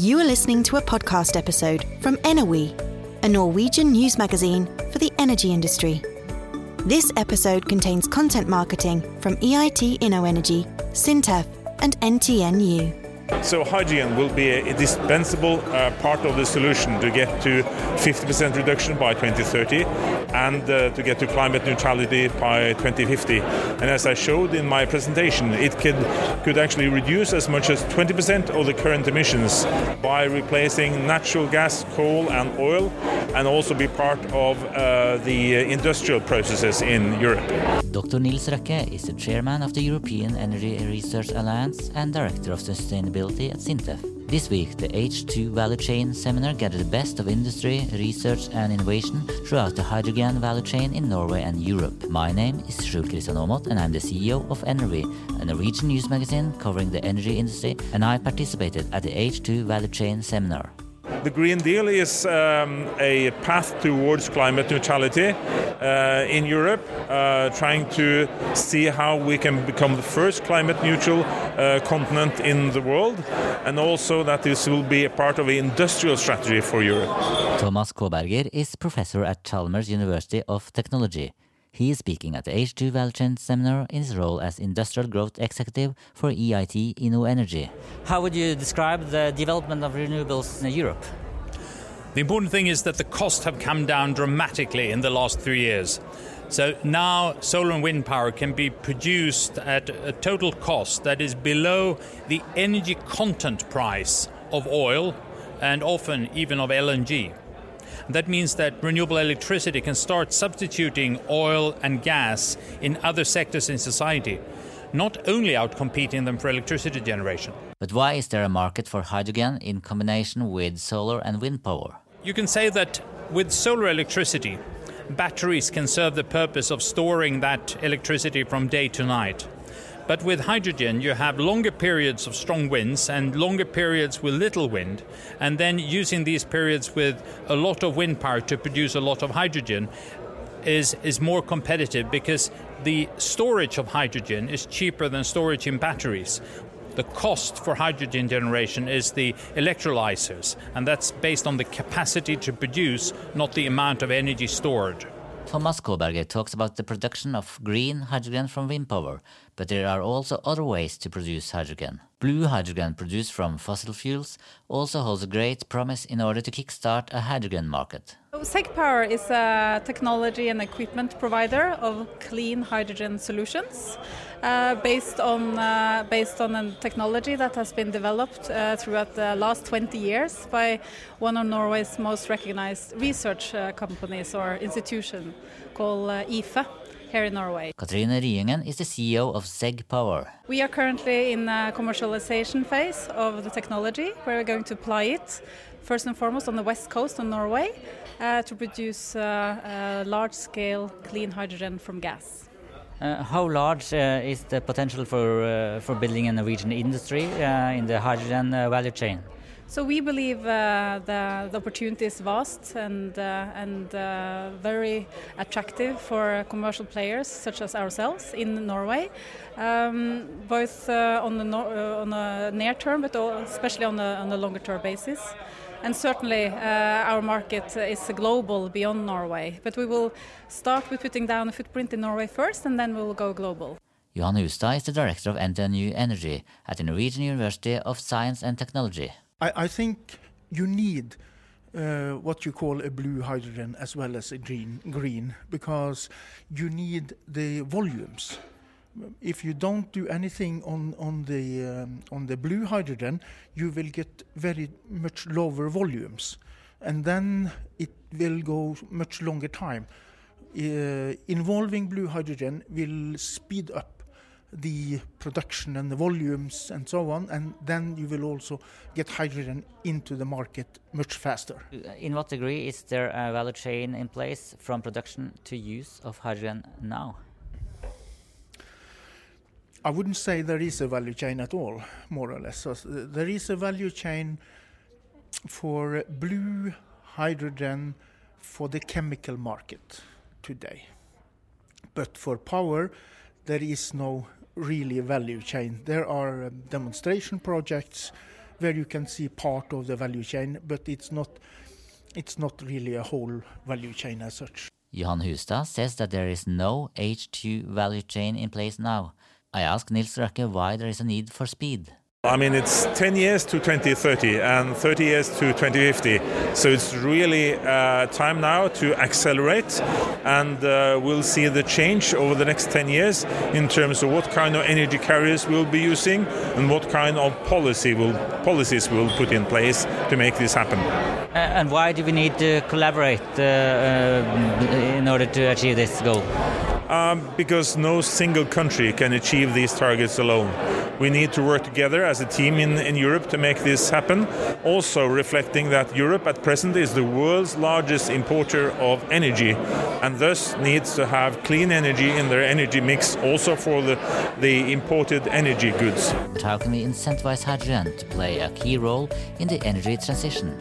You are listening to a podcast episode from Enerwe, a Norwegian news magazine for the energy industry. This episode contains content marketing from EIT InnoEnergy, Sintef, and NTNU. So hydrogen will be a indispensable uh, part of the solution to get to 50% reduction by 2030 and uh, to get to climate neutrality by 2050. And as I showed in my presentation, it could, could actually reduce as much as 20% of the current emissions by replacing natural gas, coal and oil and also be part of uh, the industrial processes in Europe. Dr. Nils Røkke is the chairman of the European Energy Research Alliance and director of sustainability at Sintef. This week, the H2 Value Chain seminar gathered the best of industry, research, and innovation throughout the hydrogen value chain in Norway and Europe. My name is Skjul Kristian Aamodt, and I'm the CEO of Energy, a Norwegian news magazine covering the energy industry, and I participated at the H2 Value Chain seminar. The Green Deal is um, a path towards climate neutrality uh, in Europe, uh, trying to see how we can become the first climate neutral uh, continent in the world, and also that this will be a part of an industrial strategy for Europe. Thomas Kåberger is professor at Chalmers University of Technology. He is speaking at the H2 Value Chain seminar in his role as Industrial Growth Executive for EIT InnoEnergy. How would you describe the development of renewables in Europe? The important thing is that the costs have come down dramatically in the last three years. So now solar and wind power can be produced at a total cost that is below the energy content price of oil and often even of LNG. That means that renewable electricity can start substituting oil and gas in other sectors in society, not only outcompeting them for electricity generation. But why is there a market for hydrogen in combination with solar and wind power? You can say that with solar electricity, batteries can serve the purpose of storing that electricity from day to night. But with hydrogen, you have longer periods of strong winds and longer periods with little wind, and then using these periods with a lot of wind power to produce a lot of hydrogen is, is more competitive because the storage of hydrogen is cheaper than storage in batteries. The cost for hydrogen generation is the electrolyzers, and that's based on the capacity to produce, not the amount of energy stored. Thomas Kåberger talks about the production of green hydrogen from wind power, but there are also other ways to produce hydrogen. Blue hydrogen produced from fossil fuels also holds a great promise in order to kickstart a hydrogen market. ZEG Power is a technology and equipment provider of clean hydrogen solutions uh, based on uh, based on a technology that has been developed uh, throughout the last 20 years by one of Norway's most recognized research uh, companies or institution called uh, IFE here in Norway. Katrine Riengen is the CEO of Zeg Power. We are currently in a commercialization phase of the technology. We're going to apply it first and foremost on the west coast of Norway uh, to produce uh, large-scale clean hydrogen from gas. Uh, how large uh, is the potential for uh, for building a Norwegian industry uh, in the hydrogen value chain? So we believe uh, the, the, opportunity is vast and uh, and uh, very attractive for commercial players such as ourselves in Norway, um, both on the no on a near term, but especially on a on a longer term basis. And certainly, uh, our market is global beyond Norway. But we will start with putting down a footprint in Norway first, and then we will go global. Johan Hustad is the director of NTNU Energy at the Norwegian University of Science and Technology. I, I think you need uh, what you call a blue hydrogen as well as a green, green because you need the volumes. If you don't do anything on on the um, on the blue hydrogen, you will get very much lower volumes, and then it will go much longer time. Uh, involving blue hydrogen will speed up the production and the volumes and so on, and then you will also get hydrogen into the market much faster. In what degree is there a value chain in place from production to use of hydrogen now? I wouldn't say there is a value chain at all, more or less. So there is a value chain for blue hydrogen for the chemical market today. But for power, there is no really a value chain. There are um, demonstration projects where you can see part of the value chain, but it's not it's not really a whole value chain as such. Johan Hustad says that there is no H2 value chain in place now. I ask Nils Røkke why there is a need for speed. I mean, it's 10 years to 2030 and 30 years to 2050. So it's really uh, time now to accelerate, and uh, we'll see the change over the next 10 years in terms of what kind of energy carriers we'll be using and what kind of policy will, policies we'll put in place to make this happen. And why do we need to collaborate uh, uh, in order to achieve this goal? Um, because no single country can achieve these targets alone. We need to work together as a team in, in Europe to make this happen. Also, reflecting that Europe at present is the world's largest importer of energy and thus needs to have clean energy in their energy mix also for the, the imported energy goods. But how can we incentivize hydrogen to play a key role in the energy transition?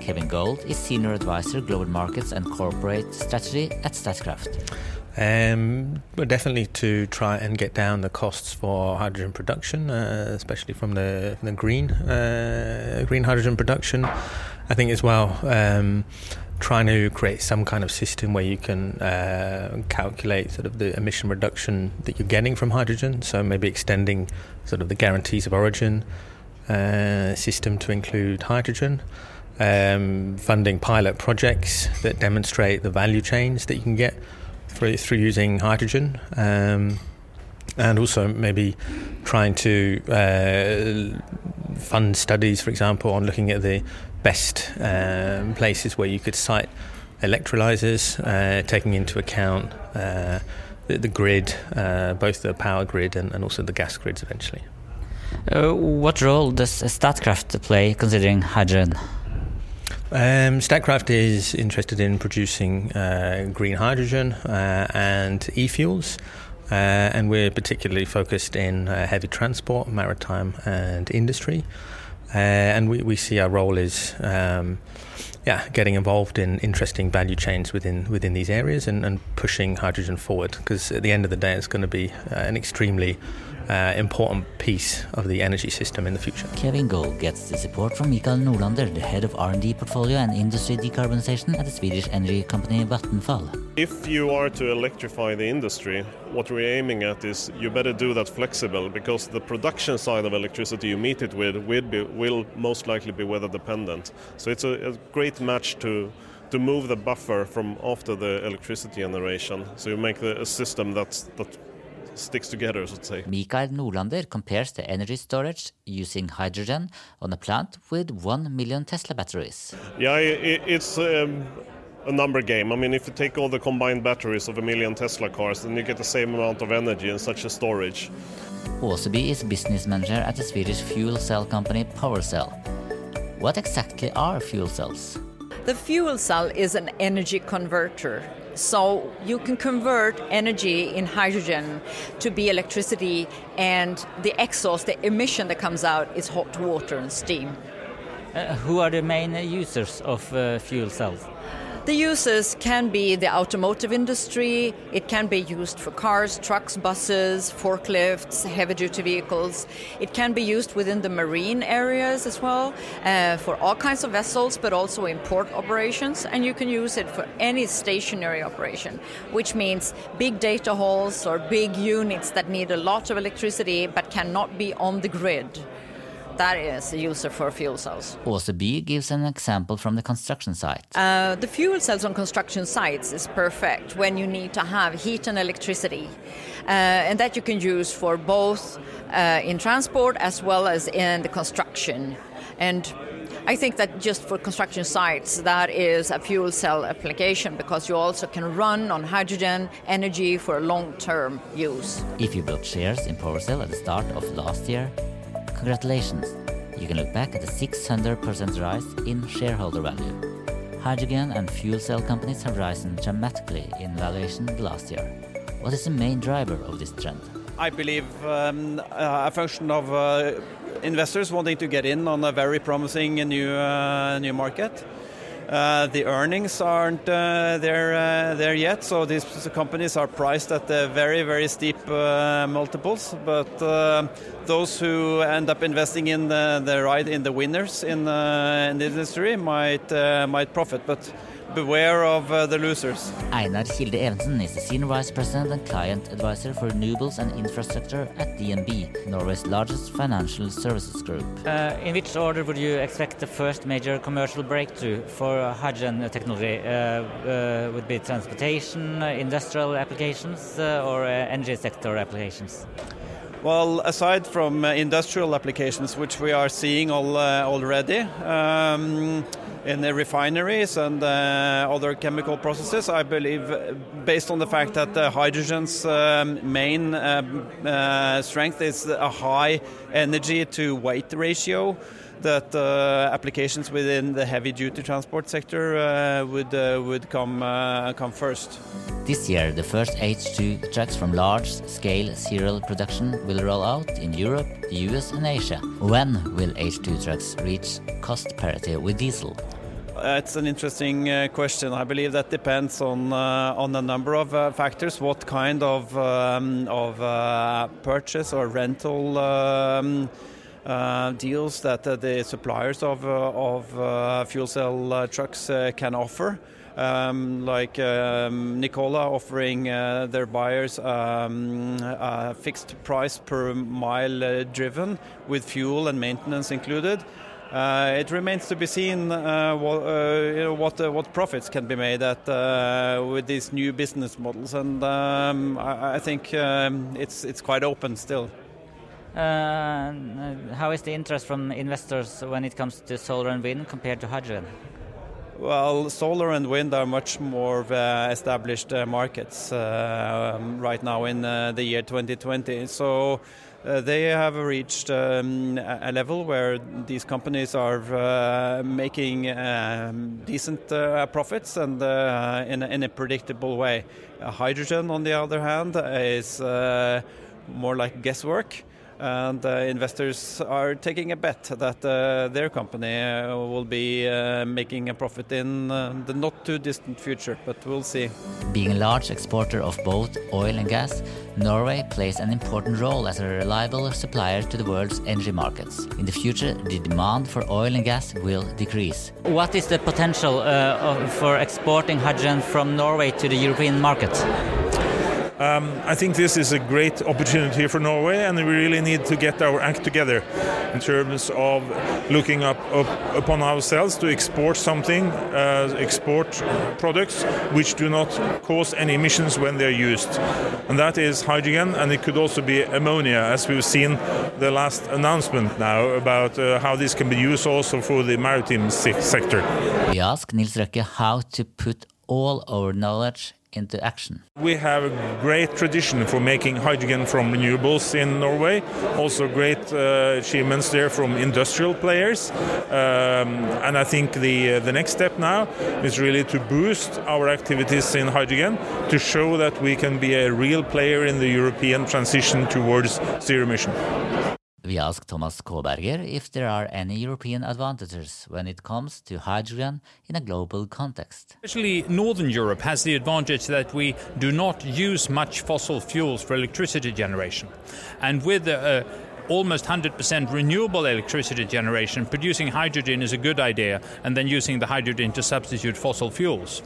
Kevin Gold is Senior Advisor Global Markets and Corporate Strategy at Statkraft. Um, but definitely to try and get down the costs for hydrogen production, uh, especially from the, the green uh, green hydrogen production. I think as well. Um, trying to create some kind of system where you can uh, calculate sort of the emission reduction that you're getting from hydrogen. So maybe extending sort of the guarantees of origin uh, system to include hydrogen. Um, funding pilot projects that demonstrate the value chains that you can get through, through using hydrogen. Um, and also maybe trying to uh, fund studies, for example, on looking at the best um, places where you could site electrolyzers, uh, taking into account uh, the, the, grid, uh, both the power grid and, and, also the gas grids eventually. Uh, what role does Statkraft play considering hydrogen? Um, Statkraft is interested in producing uh, green hydrogen uh, and e fuels, uh, and we're particularly focused in uh, heavy transport, maritime, and industry. Uh, and we, we see our role is um, yeah, getting involved in interesting value chains within within these areas and, and pushing hydrogen forward because at the end of the day, it's going to be uh, an extremely uh, important piece of the energy system in the future. Kevin Gold gets the support from Mikael Nordlander, the head of R&D portfolio and industry decarbonization at the Swedish energy company Vattenfall. If you are to electrify the industry, what we're aiming at is you better do that flexible because the production side of electricity you meet it with will, be, will most likely be weather dependent. So it's a, a great match to to move the buffer from after the electricity generation. So you make the, a system that's that sticks together, so to say. Mikael Nordlander compares the energy storage using hydrogen on a plant with 1 million Tesla batteries. Yeah, it, it's um, a number game. I mean, if you take all the combined batteries of a million Tesla cars, then you get the same amount of energy in such a storage. Åseby is business manager at the Swedish fuel cell company PowerCell. What exactly are fuel cells? The fuel cell is an energy converter so you can convert energy in hydrogen to be electricity, and the exhaust, the emission that comes out, is hot water and steam. Uh, who are the main users of uh, fuel cells? The uses can be the automotive industry, it can be used for cars, trucks, buses, forklifts, heavy duty vehicles. It can be used within the marine areas as well uh, for all kinds of vessels, but also in port operations. And you can use it for any stationary operation, which means big data halls or big units that need a lot of electricity but cannot be on the grid that is a user for fuel cells. Åseby gives an example from the construction site. Uh, the fuel cells on construction sites is perfect when you need to have heat and electricity, uh, and that you can use for both uh, in transport as well as in the construction. And I think that just for construction sites, that is a fuel cell application because you also can run on hydrogen energy for long-term use. If you bought shares in PowerCell at the start of last year, congratulations. You can look back at the 600% rise in shareholder value. Hydrogen and fuel cell companies have risen dramatically in valuation last year. What is the main driver of this trend? I believe um, a function of uh, investors wanting to get in on a very promising new uh, new market. Uh, the earnings aren't uh, there uh, there yet, so these companies are priced at very very steep uh, multiples. But those who end up investing in the, the right in the winners in, in the industry might might profit. But beware of uh, the losers. Einar Kilde Evensen is the Senior Vice President and Client Advisor for Renewables and Infrastructure at DNB, Norway's largest financial services group. Uh, in which order would you expect the first major commercial breakthrough for hydrogen technology? Uh, uh would be transportation, industrial applications, uh, or uh, energy sector applications? Well, aside from industrial applications, which we are seeing all, already, um, in the refineries and uh, other chemical processes. I believe, based on the fact that uh, hydrogen's um, main uh, strength is a high energy to weight ratio that uh, applications within the heavy duty transport sector uh, would uh, would come come first. This year, the first H2 trucks from large scale serial production will roll out in Europe, the US, and Asia. When will H2 trucks reach cost parity with diesel? It's an interesting uh, question. I believe that depends on uh, on a number of uh, factors. What kind of um, of uh, purchase or rental um, uh, deals that uh, the suppliers of of fuel cell trucks can offer. Um, like um, Nikola offering their buyers um, a fixed price per mile driven with fuel and maintenance included. Uh, it remains to be seen uh, what, uh, you know, what, uh, what profits can be made at uh, with these new business models, and um, I, I, think um, it's it's quite open still. Uh, how is the interest from investors when it comes to solar and wind compared to hydrogen? Well, solar and wind are much more established markets um, right now in the year 2020. So uh, they have reached um, a level where these companies are uh, making um, decent uh, profits and uh, in, in, a predictable way. hydrogen, on the other hand, is uh, more like guesswork and uh, investors are taking a bet that uh, their company uh, will be uh, making a profit in uh, the not too distant future, but we'll see. Being a large exporter of both oil and gas, Norway plays an important role as a reliable supplier to the world's energy markets. In the future, the demand for oil and gas will decrease. What is the potential uh, for exporting hydrogen from Norway to the European market? Um, I think this is a great opportunity for Norway, and we really need to get our act together in terms of looking up, up upon ourselves to export something, uh, export products which do not cause any emissions when they're used. And that is hydrogen, and it could also be ammonia, as we've seen the last announcement now about uh, how this can be used also for the maritime sector. We ask Nils Røkke how to put all our knowledge into action. We have a great tradition for making hydrogen from renewables in Norway. Also, great uh, achievements there from industrial players. Um, and I think the uh, the next step now is really to boost our activities in hydrogen to show that we can be a real player in the European transition towards zero emission. We asked Thomas Kåberger if there are any European advantages when it comes to hydrogen in a global context. Especially Northern Europe has the advantage that we do not use much fossil fuels for electricity generation. And with uh, almost 100% renewable electricity generation, producing hydrogen is a good idea, and then using the hydrogen to substitute fossil fuels.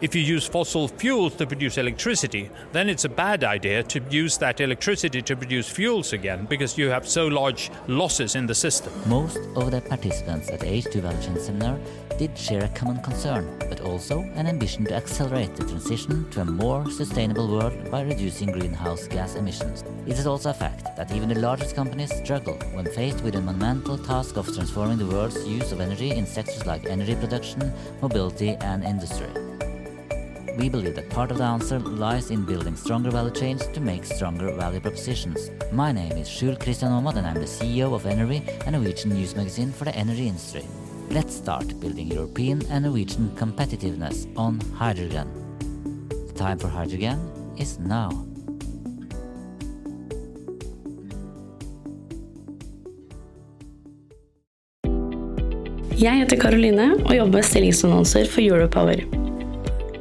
If you use fossil fuels to produce electricity, then it's a bad idea to use that electricity to produce fuels again because you have so large losses in the system. Most of the participants at the H2 Value seminar did share a common concern, but also an ambition to accelerate the transition to a more sustainable world by reducing greenhouse gas emissions. It is also a fact that even the largest companies struggle when faced with the monumental task of transforming the world's use of energy in sectors like energy production, mobility, and industry. We believe that part of the answer lies in building stronger value chains to make stronger value propositions. My name is Skjul Christian Aamodt and I'm the CEO of Enerwe, a Norwegian news magazine for the energy industry. Let's start building European and Norwegian competitiveness on hydrogen. The time for hydrogen is now. Jeg heter Karoline og jobber med stillingsannonser for Europower.